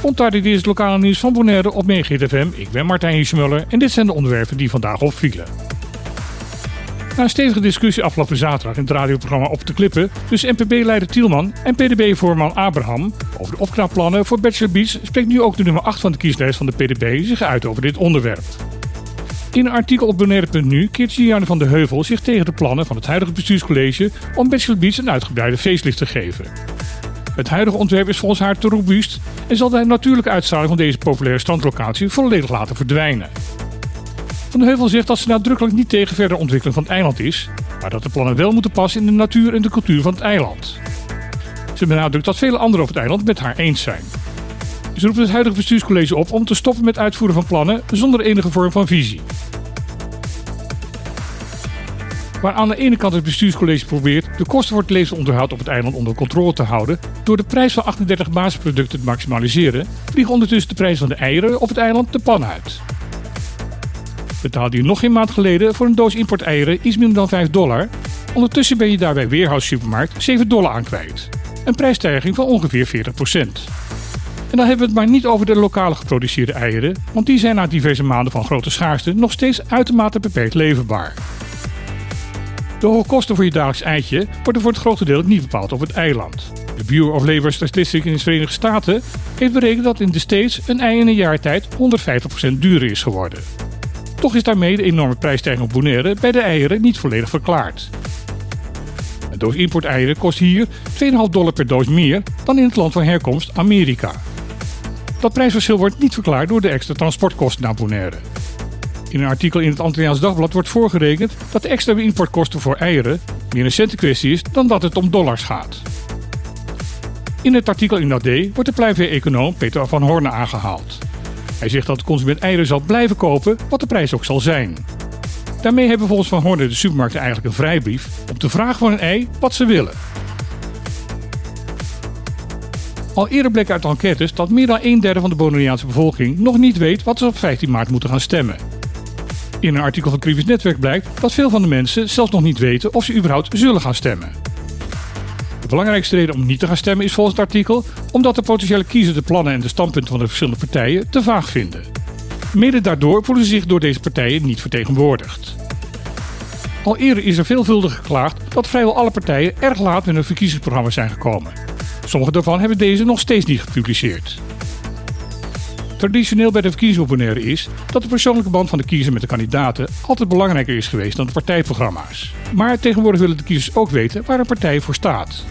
Ontardy is het lokale nieuws van Bonaire op FM. Ik ben Martijn Hiesmuller en dit zijn de onderwerpen die vandaag opvielen. Na een stevige discussie afgelopen zaterdag in het radioprogramma Op de Klippen tussen NPB-leider Tielman en PDB-voorman Abraham over de opknapplannen voor Bachelor Beach spreekt nu ook de nummer 8 van de kieslijst van de PDB zich uit over dit onderwerp. In een artikel op Bonaire.nu keert Gianne van de Heuvel zich tegen de plannen van het huidige bestuurscollege om Bachelor Beach een uitgebreide facelift te geven. Het huidige ontwerp is volgens haar te robuust en zal de natuurlijke uitstraling van deze populaire strandlocatie volledig laten verdwijnen. Van de Heuvel zegt dat ze nadrukkelijk niet tegen verdere ontwikkeling van het eiland is, maar dat de plannen wel moeten passen in de natuur en de cultuur van het eiland. Ze benadrukt dat vele anderen op het eiland met haar eens zijn. Ze roept het huidige bestuurscollege op om te stoppen met uitvoeren van plannen zonder enige vorm van visie. Waar aan de ene kant het bestuurscollege probeert de kosten voor het levensonderhoud op het eiland onder controle te houden door de prijs van 38 basisproducten te maximaliseren, vliegen ondertussen de prijs van de eieren op het eiland de pan uit. Betaalde je nog geen maand geleden voor een doos importeieren iets minder dan 5 dollar, ondertussen ben je daar bij Supermarkt 7 dollar aan kwijt. Een prijsstijging van ongeveer 40%. En dan hebben we het maar niet over de lokale geproduceerde eieren, want die zijn na diverse maanden van grote schaarste nog steeds uitermate beperkt leverbaar. De hoge kosten voor je dagelijks eitje worden voor het grote deel niet bepaald op het eiland. De Bureau of Labor Statistics in de Verenigde Staten heeft berekend dat in de States een ei in een jaar tijd 150% duurder is geworden. Toch is daarmee de enorme prijsstijging op Bonaire bij de eieren niet volledig verklaard. Een doos importeieren kost hier 2,5 dollar per doos meer dan in het land van herkomst Amerika. Dat prijsverschil wordt niet verklaard door de extra transportkosten naar Bonaire. In een artikel in het Antilliaans Dagblad wordt voorgerekend dat de extra importkosten voor eieren meer een centenkwestie is dan dat het om dollars gaat. In het artikel in dat D wordt de pluimvee-econoom Peter van Horne aangehaald. Hij zegt dat de consument eieren zal blijven kopen, wat de prijs ook zal zijn. Daarmee hebben volgens Van Horne de supermarkten eigenlijk een vrijbrief om te vragen voor een ei wat ze willen. Al eerder bleek uit enquêtes dat meer dan een derde van de Bonaireaanse bevolking nog niet weet wat ze op 15 maart moeten gaan stemmen. In een artikel van Krivis Netwerk blijkt dat veel van de mensen zelfs nog niet weten of ze überhaupt zullen gaan stemmen. De belangrijkste reden om niet te gaan stemmen is volgens het artikel omdat de potentiële kiezers de plannen en de standpunten van de verschillende partijen te vaag vinden. Mede daardoor voelen ze zich door deze partijen niet vertegenwoordigd. Al eerder is er veelvuldig geklaagd dat vrijwel alle partijen erg laat met hun verkiezingsprogramma zijn gekomen. Sommige daarvan hebben deze nog steeds niet gepubliceerd. Traditioneel bij de verkiezingsopponeren is dat de persoonlijke band van de kiezer met de kandidaten altijd belangrijker is geweest dan de partijprogramma's. Maar tegenwoordig willen de kiezers ook weten waar een partij voor staat.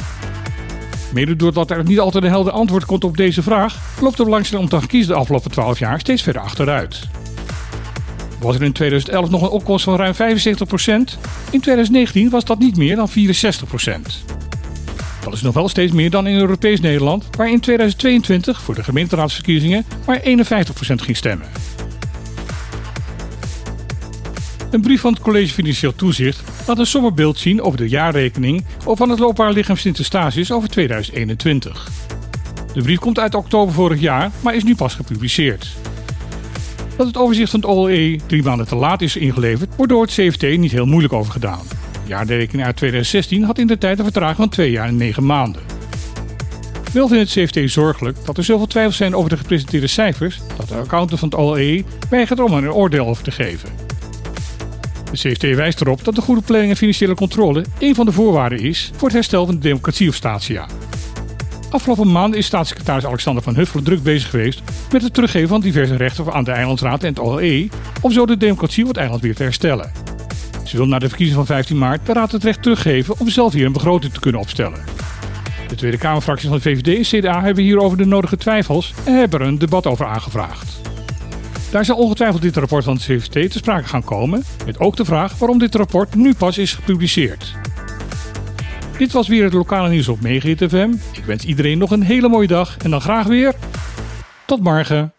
Mede doordat er niet altijd een helder antwoord komt op deze vraag, loopt de belangstelling om te kiezen de afgelopen 12 jaar steeds verder achteruit. Was er in 2011 nog een opkomst van ruim 75%, in 2019 was dat niet meer dan 64%. Dat is nog wel steeds meer dan in Europees Nederland, waar in 2022 voor de gemeenteraadsverkiezingen maar 51% ging stemmen. Een brief van het College Financieel Toezicht laat een somberbeeld zien over de jaarrekening van het loopbaar lichaam Sint-Eustatius over 2021. De brief komt uit oktober vorig jaar, maar is nu pas gepubliceerd. Dat het overzicht van het OLE drie maanden te laat is ingeleverd, wordt door het CFT niet heel moeilijk over gedaan jaarrekening uit 2016 had in de tijd een vertraging van 2 jaar en 9 maanden. Wel vindt het CFT zorgelijk dat er zoveel twijfels zijn over de gepresenteerde cijfers dat de accountant van het OLE weigert om er een oordeel over te geven. De CFT wijst erop dat de goede planning en financiële controle een van de voorwaarden is voor het herstel van de democratie op Statia. Afgelopen maand is staatssecretaris Alexander van Huffelen druk bezig geweest met het teruggeven van diverse rechten aan de Eilandsraad en het OLE om zo de democratie op het eiland weer te herstellen. Ze wil na de verkiezing van 15 maart de Raad het recht teruggeven om zelf hier een begroting te kunnen opstellen. De Tweede Kamerfracties van de VVD en CDA hebben hierover de nodige twijfels en hebben er een debat over aangevraagd. Daar zal ongetwijfeld dit rapport van de CVT te sprake gaan komen, met ook de vraag waarom dit rapport nu pas is gepubliceerd. Dit was weer het lokale nieuws op Megahit FM. Ik wens iedereen nog een hele mooie dag en dan graag weer tot morgen.